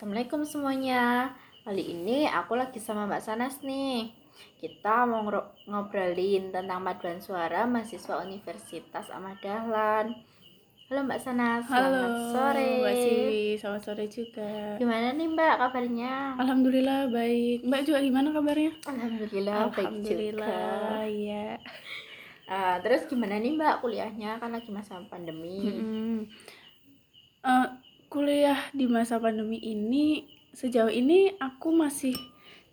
Assalamualaikum semuanya. Kali ini aku lagi sama Mbak Sanas nih. Kita mau ngobrolin tentang paduan suara mahasiswa Universitas Ahmad Dahlan. Halo Mbak Sanas, Halo, selamat sore. Mbak Siwi, selamat sore juga. Gimana nih Mbak kabarnya? Alhamdulillah baik. Mbak juga gimana kabarnya? Alhamdulillah, baik Alhamdulillah, iya. Uh, terus gimana nih Mbak kuliahnya? Kan lagi masa pandemi. Mm-hmm. Uh, kuliah di masa pandemi ini sejauh ini aku masih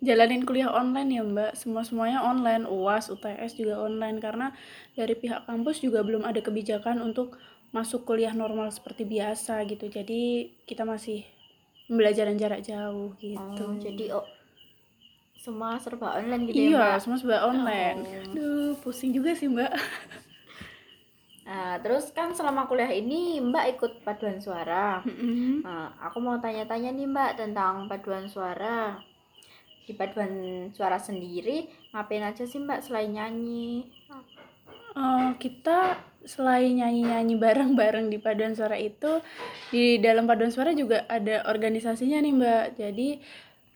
jalanin kuliah online ya Mbak. Semua semuanya online, UAS, UTS juga online karena dari pihak kampus juga belum ada kebijakan untuk masuk kuliah normal seperti biasa gitu. Jadi kita masih pembelajaran jarak jauh gitu. Oh, jadi oh semua serba online gitu iya, ya Mbak? semua serba online. Oh. Aduh, pusing juga sih Mbak. Nah, terus kan selama kuliah ini Mbak ikut paduan suara. Mm-hmm. Nah, aku mau tanya-tanya nih Mbak tentang paduan suara. Di paduan suara sendiri ngapain aja sih Mbak selain nyanyi? Uh, kita selain nyanyi-nyanyi bareng-bareng di paduan suara itu di dalam paduan suara juga ada organisasinya nih Mbak. Jadi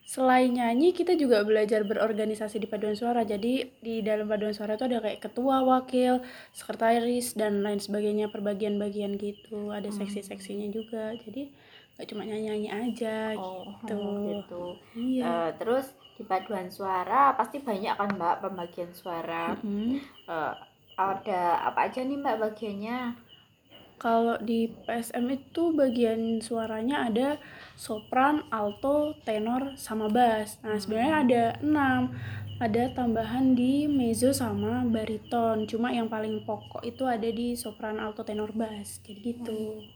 selain nyanyi kita juga belajar berorganisasi di paduan suara. Jadi di dalam paduan suara itu ada kayak ketua wakil sekretaris dan lain sebagainya perbagian-bagian gitu. Ada hmm. seksi-seksinya juga. Jadi gak cuma nyanyi-nyanyi aja oh, gitu. Oh, gitu. Iya. Uh, terus di paduan suara pasti banyak kan mbak pembagian suara. Mm -hmm. uh, ada apa aja nih mbak bagiannya kalau di PSM itu bagian suaranya ada sopran, alto, tenor, sama bass. Nah, sebenarnya ada enam. Ada tambahan di mezzo sama bariton. Cuma yang paling pokok itu ada di sopran, alto, tenor, bass. Jadi gitu.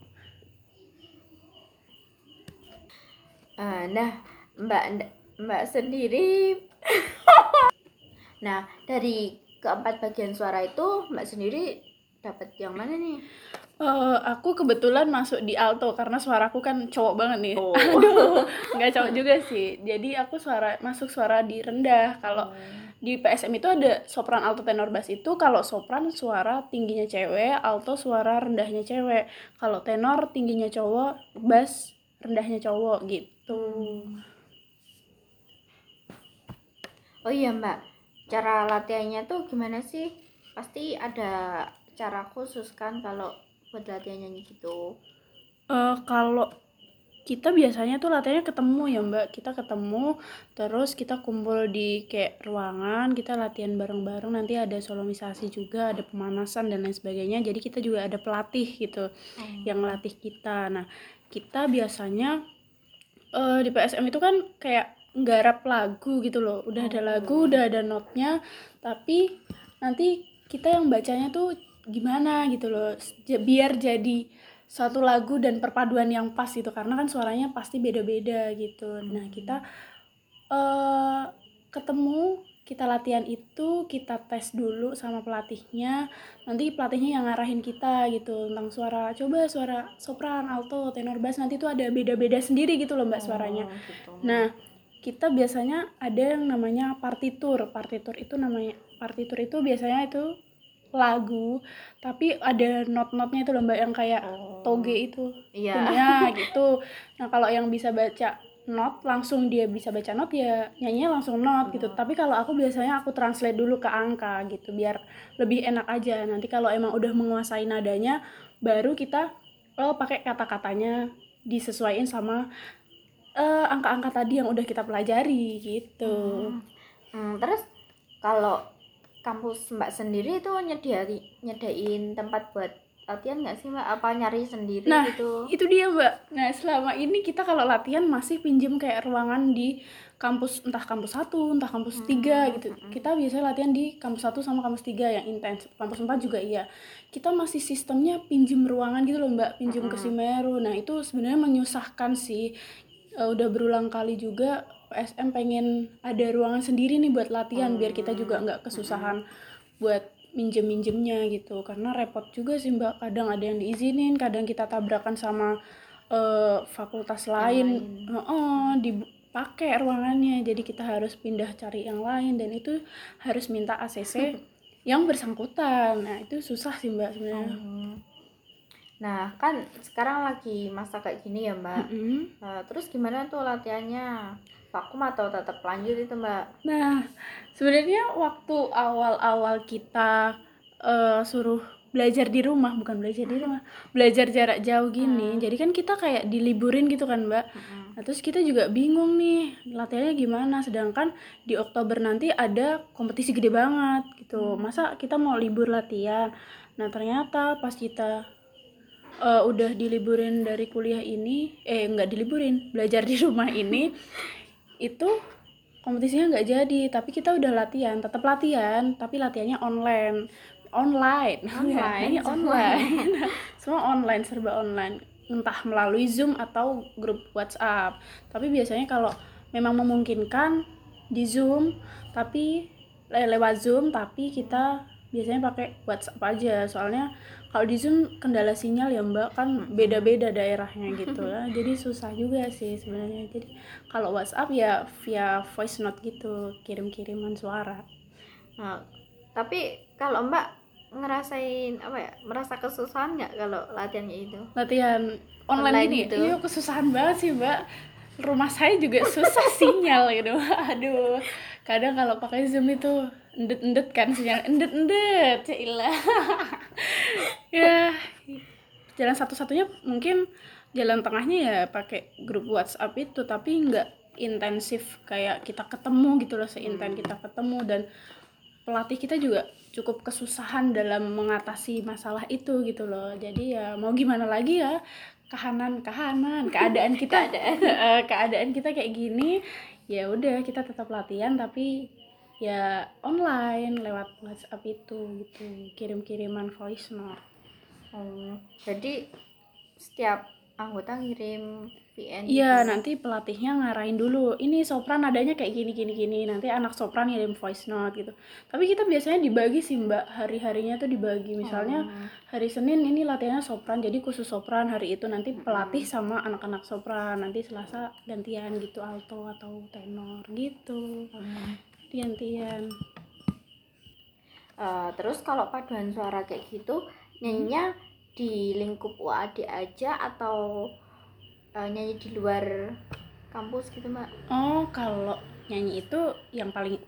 Uh, nah, Mbak Mbak sendiri Nah, dari keempat bagian suara itu Mbak sendiri dapat yang mana nih? Uh, aku kebetulan masuk di alto karena suaraku kan cowok banget nih. Oh. Aduh, nggak cowok juga sih. Jadi aku suara masuk suara di rendah. Kalau hmm. di PSM itu ada sopran, alto, tenor, bass itu kalau sopran suara tingginya cewek, alto suara rendahnya cewek. Kalau tenor tingginya cowok, bass rendahnya cowok gitu. Oh iya Mbak, cara latihannya tuh gimana sih? Pasti ada cara khusus kan kalau buat latihan nyanyi gitu? Uh, kalau kita biasanya tuh latihannya ketemu ya mbak. Kita ketemu terus kita kumpul di kayak ruangan kita latihan bareng-bareng. Nanti ada solomisasi juga ada pemanasan dan lain sebagainya. Jadi kita juga ada pelatih gitu hmm. yang latih kita. Nah kita biasanya uh, di PSM itu kan kayak nggarap lagu gitu loh. Udah ada lagu oh. udah ada notnya. Tapi nanti kita yang bacanya tuh gimana gitu loh biar jadi satu lagu dan perpaduan yang pas gitu. Karena kan suaranya pasti beda-beda gitu. Nah hmm. kita uh, ketemu kita latihan itu kita tes dulu sama pelatihnya. Nanti pelatihnya yang ngarahin kita gitu tentang suara coba suara sopran alto tenor bass nanti tuh ada beda-beda sendiri gitu loh mbak suaranya. oh, gitu. nah kita biasanya ada yang namanya partitur. Partitur itu namanya partitur itu biasanya itu lagu tapi ada not-notnya itu lomba yang kayak oh. toge itu. Iya. Punya gitu. Nah kalau yang bisa baca not langsung dia bisa baca not ya nyanyinya langsung not gitu. Tapi kalau aku biasanya aku translate dulu ke angka gitu biar lebih enak aja. Nanti kalau emang udah menguasai nadanya baru kita oh pakai kata-katanya disesuaikan sama uh, angka-angka tadi yang udah kita pelajari gitu. Hmm. Hmm, terus kalau kampus Mbak sendiri itu nyediain nyediain tempat buat latihan nggak sih Mbak? Apa nyari sendiri nah, gitu? itu dia Mbak. Nah selama ini kita kalau latihan masih pinjem kayak ruangan di kampus entah kampus satu, entah kampus hmm. tiga gitu. Hmm. Kita biasanya latihan di kampus satu sama kampus tiga yang intens. Kampus empat juga iya. Kita masih sistemnya pinjem ruangan gitu loh Mbak, pinjem hmm. ke Simeru. Nah itu sebenarnya menyusahkan sih. Uh, udah berulang kali juga PSM pengen ada ruangan sendiri nih buat latihan hmm. biar kita juga nggak kesusahan hmm. buat minjem minjemnya gitu karena repot juga sih mbak kadang ada yang diizinin kadang kita tabrakan sama uh, fakultas lain, lain. Uh, uh, dipakai ruangannya jadi kita harus pindah cari yang lain dan itu harus minta ACC yang bersangkutan nah itu susah sih mbak sebenarnya hmm. Nah, kan sekarang lagi masa kayak gini ya, Mbak. Mm-mm. Nah, terus gimana tuh latihannya? Vakum atau tetap lanjut itu, Mbak? Nah, sebenarnya waktu awal-awal kita eh, suruh belajar di rumah, bukan belajar di rumah, belajar jarak jauh gini. Hmm. Jadi kan kita kayak diliburin gitu kan, Mbak. Mm-mm. Nah, terus kita juga bingung nih latihannya gimana, sedangkan di Oktober nanti ada kompetisi gede banget gitu. Masa kita mau libur latihan? Nah, ternyata pas kita eh, udah diliburin dari kuliah ini, eh nggak diliburin, belajar di rumah ini, itu kompetisinya nggak jadi, tapi kita udah latihan, tetap latihan, tapi latihannya online, online, Online, semua. online, semua online, serba online, entah melalui Zoom atau grup WhatsApp. Tapi biasanya kalau memang memungkinkan di Zoom, tapi le- lewat Zoom, tapi kita biasanya pakai WhatsApp aja, soalnya kalau di Zoom kendala sinyal ya Mbak kan beda-beda daerahnya gitu ya. Jadi susah juga sih sebenarnya. Jadi kalau WhatsApp ya via voice note gitu, kirim-kiriman suara. Nah, tapi kalau Mbak ngerasain apa ya? Merasa kesusahan nggak kalau latihannya itu? Latihan online, Online gini. gitu. Iya, kesusahan banget sih, Mbak. Rumah saya juga susah sinyal gitu. Aduh. Kadang kalau pakai Zoom itu endet-endet kan sinyal. Endet-endet. Cailah. ya. Jalan satu-satunya mungkin jalan tengahnya ya pakai grup WhatsApp itu, tapi nggak intensif kayak kita ketemu gitu loh, seintens kita ketemu dan pelatih kita juga cukup kesusahan dalam mengatasi masalah itu gitu loh jadi ya mau gimana lagi ya kahanan kahanan keadaan kita Eh, keadaan kita kayak gini ya udah kita tetap latihan tapi ya online lewat WhatsApp itu gitu kirim-kiriman voice note Oh, jadi setiap anggota ngirim VN Iya, gitu. nanti pelatihnya ngarahin dulu. Ini sopran adanya kayak gini gini gini. Nanti anak sopran ngirim voice note gitu. Tapi kita biasanya dibagi sih, Mbak. Hari-harinya tuh dibagi. Misalnya Oh. hari Senin ini latihannya sopran, jadi khusus sopran hari itu nanti pelatih sama anak-anak sopran. Nanti Selasa gantian gitu alto atau tenor gitu. Hmm. Gantian. Eh, terus kalau paduan suara kayak gitu nyanyinya di lingkup UAD aja atau eh, nyanyi di luar kampus gitu mbak? Oh, kalau nyanyi itu yang paling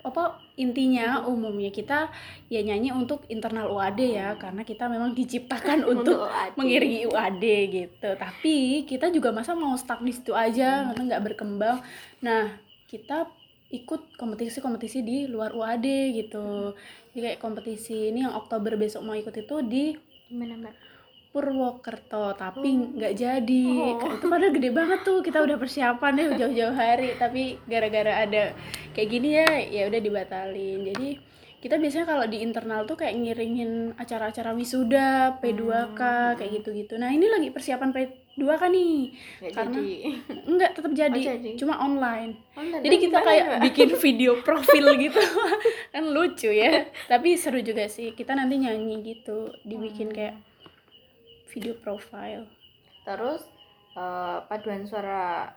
apa intinya umumnya kita ya nyanyi untuk internal UAD ya karena kita memang diciptakan untuk UAD. mengiringi UAD gitu. Tapi kita juga masa mau stuck di situ aja karena nggak berkembang. Nah, kita ikut kompetisi-kompetisi di luar UAD gitu. Jadi kayak kompetisi ini yang Oktober besok mau ikut itu di mbak? Purwokerto tapi nggak jadi Oh. itu padahal gede banget tuh kita udah persiapan deh jauh-jauh hari tapi gara-gara ada kayak gini ya ya udah dibatalin jadi kita biasanya kalau di internal tuh kayak ngiringin acara-acara wisuda P2K kayak gitu-gitu nah ini lagi persiapan P2K nih Nggak Karena- jadi. enggak tetap jadi, Oh, jadi. cuma online Online. jadi kita kayak Mbak? bikin video profil gitu kan lucu ya tapi seru juga sih kita nanti nyanyi gitu dibikin Hmm. kayak video profile Terus eh, paduan suara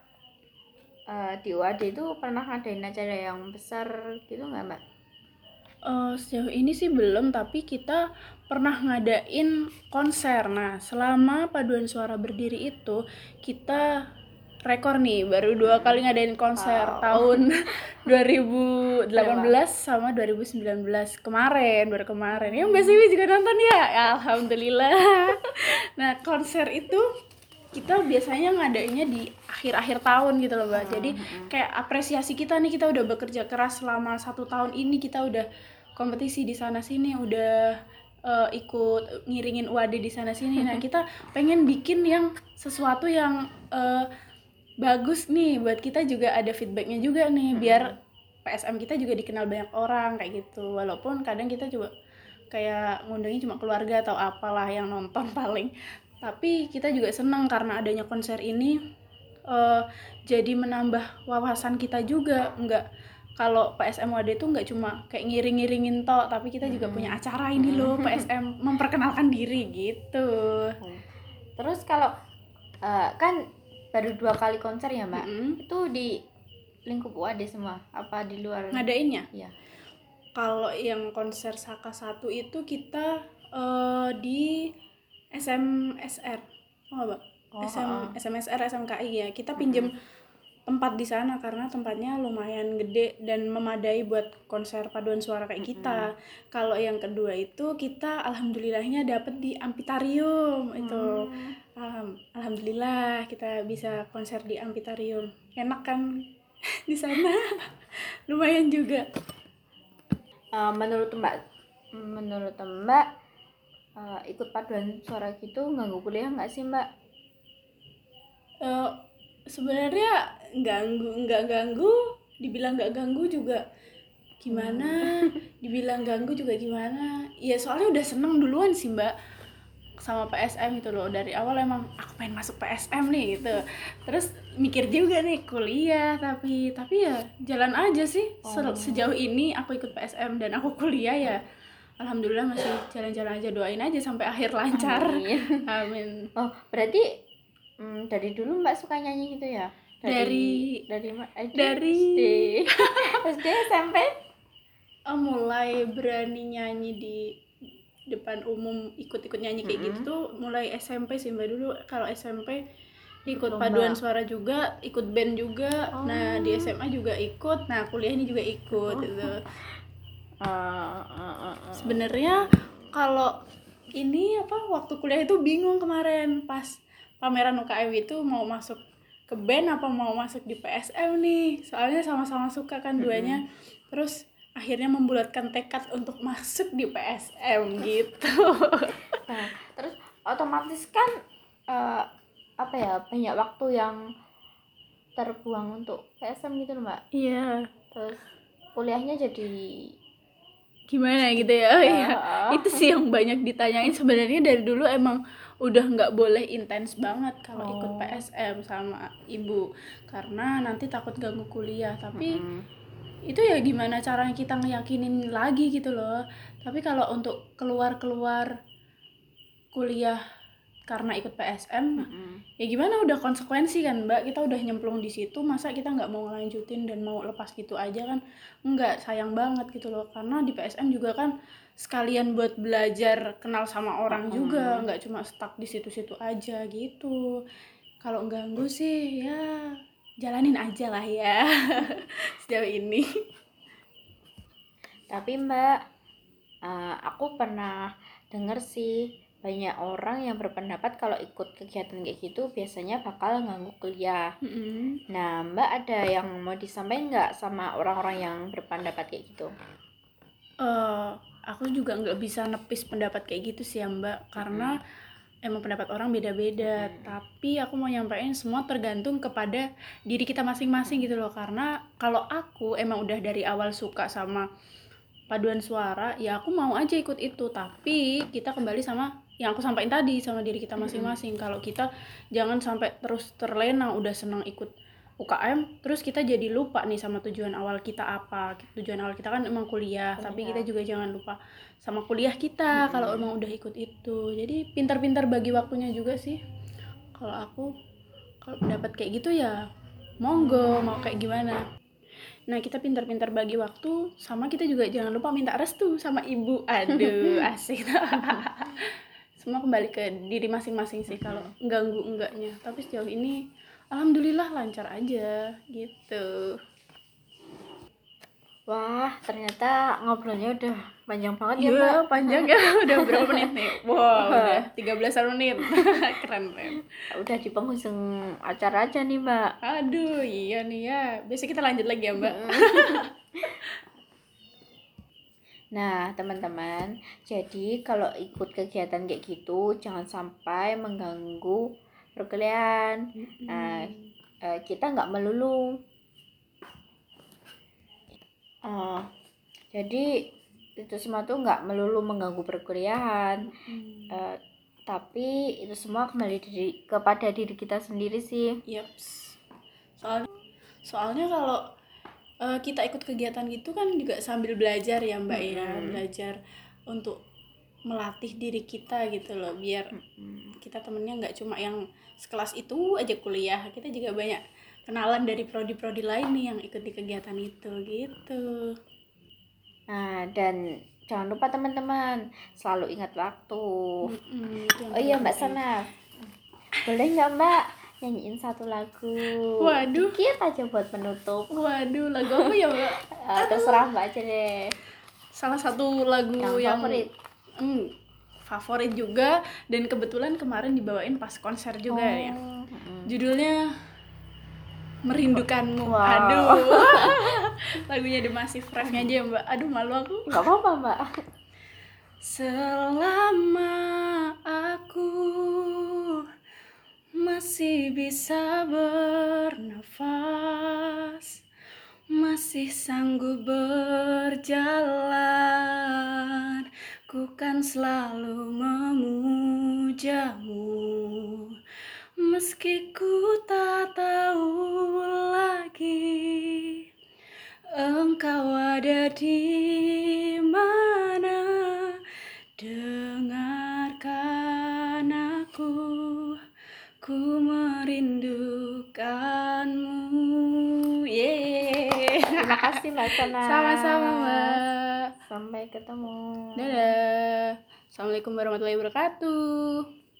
eh, di UAD itu pernah ngadain acara yang besar gitu nggak mbak? Eh, sejauh ini sih belum tapi kita pernah ngadain konser. Nah selama paduan suara berdiri itu kita rekor nih baru dua kali ngadain konser Wow. tahun 2018 sama 2019 kemarin baru kemarin. Ya Mbak Siwi juga nonton ya? Ya, alhamdulillah. Nah konser itu kita biasanya ngadainnya di akhir-akhir tahun gitu loh mbak. Jadi kayak apresiasi kita nih kita udah bekerja keras selama satu tahun ini kita udah kompetisi di sana sini udah eh, ikut ngiringin UAD di sana sini. Nah kita pengen bikin yang sesuatu yang eh, bagus nih. Buat kita juga ada feedbacknya juga nih biar PSM kita juga dikenal banyak orang kayak gitu. Walaupun kadang kita juga kayak ngundangnya cuma keluarga atau apalah yang nonton paling. Tapi kita juga senang karena adanya konser ini eh, jadi menambah wawasan kita juga. Nggak kalau PSM WAD itu nggak cuma kayak ngiring-ngiringin tok tapi kita juga punya acara ini loh PSM memperkenalkan diri gitu Terus kalau eh, kan baru dua kali konser ya mbak? Mm-mm. Itu di lingkup UAD semua? Apa di luar? ngadainnya Iya. kalau yang konser Saka satu itu kita eh, di SMSR oh mbak Oh, SM, heeh. SMSR SMKI ya kita pinjem tempat di sana karena tempatnya lumayan gede dan memadai buat konser paduan suara kayak kita. Kalau yang kedua itu kita alhamdulillahnya dapet di Amphitheatrium itu. Hmm. Alham- alhamdulillah kita bisa konser di Amphitheatrium enak kan di sana? Lumayan juga. Eh, menurut mbak menurut mbak eh, ikut paduan suara gitu ganggu kuliah nggak sih mbak? Eh, sebenarnya ganggu nggak ganggu dibilang nggak ganggu juga gimana? Dibilang ganggu juga gimana? Ya soalnya udah seneng duluan sih mbak sama PSM itu loh. Dari awal emang aku pengen masuk PSM nih gitu. Terus mikir juga nih kuliah tapi tapi ya jalan aja sih. Se- Oh. sejauh ini aku ikut PSM dan aku kuliah ya alhamdulillah masih jalan-jalan aja. Doain aja sampai akhir lancar. Amin. amin. Oh berarti mm, dari dulu mbak suka nyanyi gitu ya Dari- dari ma- eh, dari- SD SD SMP Oh, mulai berani nyanyi di depan umum ikut-ikut nyanyi kayak gitu Mm-mm. tuh mulai SMP sih mbak dulu kalau SMP ikut Lomba. paduan suara juga ikut band juga Oh. nah di SMA juga ikut nah kuliah ini juga ikut Oh. gitu eh, eh. sebenarnya kalau ini apa waktu kuliah itu bingung kemarin pas pameran UKM itu mau masuk ke band apa mau masuk di PSM nih? Soalnya sama-sama suka kan duanya. Terus akhirnya membulatkan tekad untuk masuk di PSM gitu. Nah, terus otomatis kan eh, apa ya banyak waktu yang terbuang untuk PSM gitu loh mbak. Iya. Terus kuliahnya jadi gimana gitu ya? Iya. eh, itu sih yang banyak ditanyain. Sebenarnya dari dulu emang udah nggak boleh intens banget kalau ikut Oh. PSM sama ibu. Karena nanti takut ganggu kuliah. Tapi mm, itu ya gimana caranya kita ngeyakinin lagi gitu loh. Tapi kalau untuk keluar keluar kuliah karena ikut PSM mm, ya gimana udah konsekuensi kan mbak? Kita udah nyemplung di situ masa kita nggak mau ngelanjutin dan mau lepas gitu aja kan? Nggak sayang banget gitu loh. Karena di PSM juga kan sekalian buat belajar kenal sama orang Mm-mm. juga nggak cuma stuck di situ-situ aja gitu. Kalau ganggu sih ya jalanin aja lah ya sejauh ini. Tapi mbak eh, aku pernah denger sih banyak orang yang berpendapat kalau ikut kegiatan kayak gitu biasanya bakal ganggu kuliah. Mm-mm. nah mbak ada yang mau disampaikan nggak sama orang-orang yang berpendapat kayak gitu? Eh, aku juga nggak bisa nepis pendapat kayak gitu sih ya mbak karena emang pendapat orang beda-beda. Hmm. tapi aku mau nyampein semua tergantung kepada diri kita masing-masing gitu loh. Karena kalau aku emang udah dari awal suka sama paduan suara ya aku mau aja ikut itu. Tapi kita kembali sama yang aku sampaikan tadi sama diri kita masing-masing. Kalau kita jangan sampai terus terlena udah senang ikut UKM terus kita jadi lupa nih sama tujuan awal kita apa. Tujuan awal kita kan emang kuliah tapi Kuliah. kita juga jangan lupa sama kuliah kita Mm-mm. kalau emang udah ikut itu. Jadi pintar-pintar bagi waktunya juga sih. Kalau aku kalau pendapat kayak gitu ya monggo mau kayak gimana. Nah kita pintar-pintar bagi waktu sama kita juga jangan lupa minta restu sama ibu. Aduh asik semua kembali ke diri masing-masing sih kalau ganggu enggaknya tapi sejauh ini alhamdulillah lancar aja gitu wah ternyata ngobrolnya udah panjang banget ya Iya, mbak panjang ya. Udah berapa menit nih? Wow, udah 13 menit. keren, keren. udah di penghujung acara aja nih mbak Aduh, iya nih ya. Besok kita lanjut lagi ya, Mbak. Nah, teman-teman, jadi kalau ikut kegiatan kayak gitu, jangan sampai mengganggu perkuliahan. Nah, Eh, kita nggak melulu. Eh, jadi itu semua tuh nggak melulu mengganggu perkuliahan, Hmm. Eh, tapi itu semua kembali diri, kepada diri kita sendiri sih. Yaps. Soalnya soalnya kalau eh, kita ikut kegiatan gitu kan juga sambil belajar ya, Mbak ya. Mm-mm. Belajar untuk melatih diri kita gitu loh, biar Mm-mm. kita temennya nggak cuma yang sekelas itu aja kuliah kita juga banyak kenalan dari prodi-prodi lain nih yang ikut di kegiatan itu gitu Nah, dan Jangan lupa teman-teman, selalu ingat waktu. Itu yang Oh iya Mbak. Sana, boleh nggak Mbak nyanyiin satu lagu? Waduh. Dikit aja buat penutup. Waduh, lagu apa ya, Mbak? Eh, terserah Mbak aja deh. Salah satu lagu Yang yang, favorit. Hmm, favorit juga dan kebetulan kemarin dibawain pas konser juga ya. Oh, mm-mm. Judulnya Merindukanmu. Wow. Aduh. Lagunya The Massive Refnya aja ya, Mbak. Aduh, malu aku. Nggak apa-apa Mbak. Selama aku masih bisa bernafas, masih sanggup berjalan, ku kan selalu memujamu. Meski ku tak tahu lagi engkau ada di Mbak. Sama-sama, Mbak. Sampai ketemu. Dadah. Assalamualaikum warahmatullahi wabarakatuh.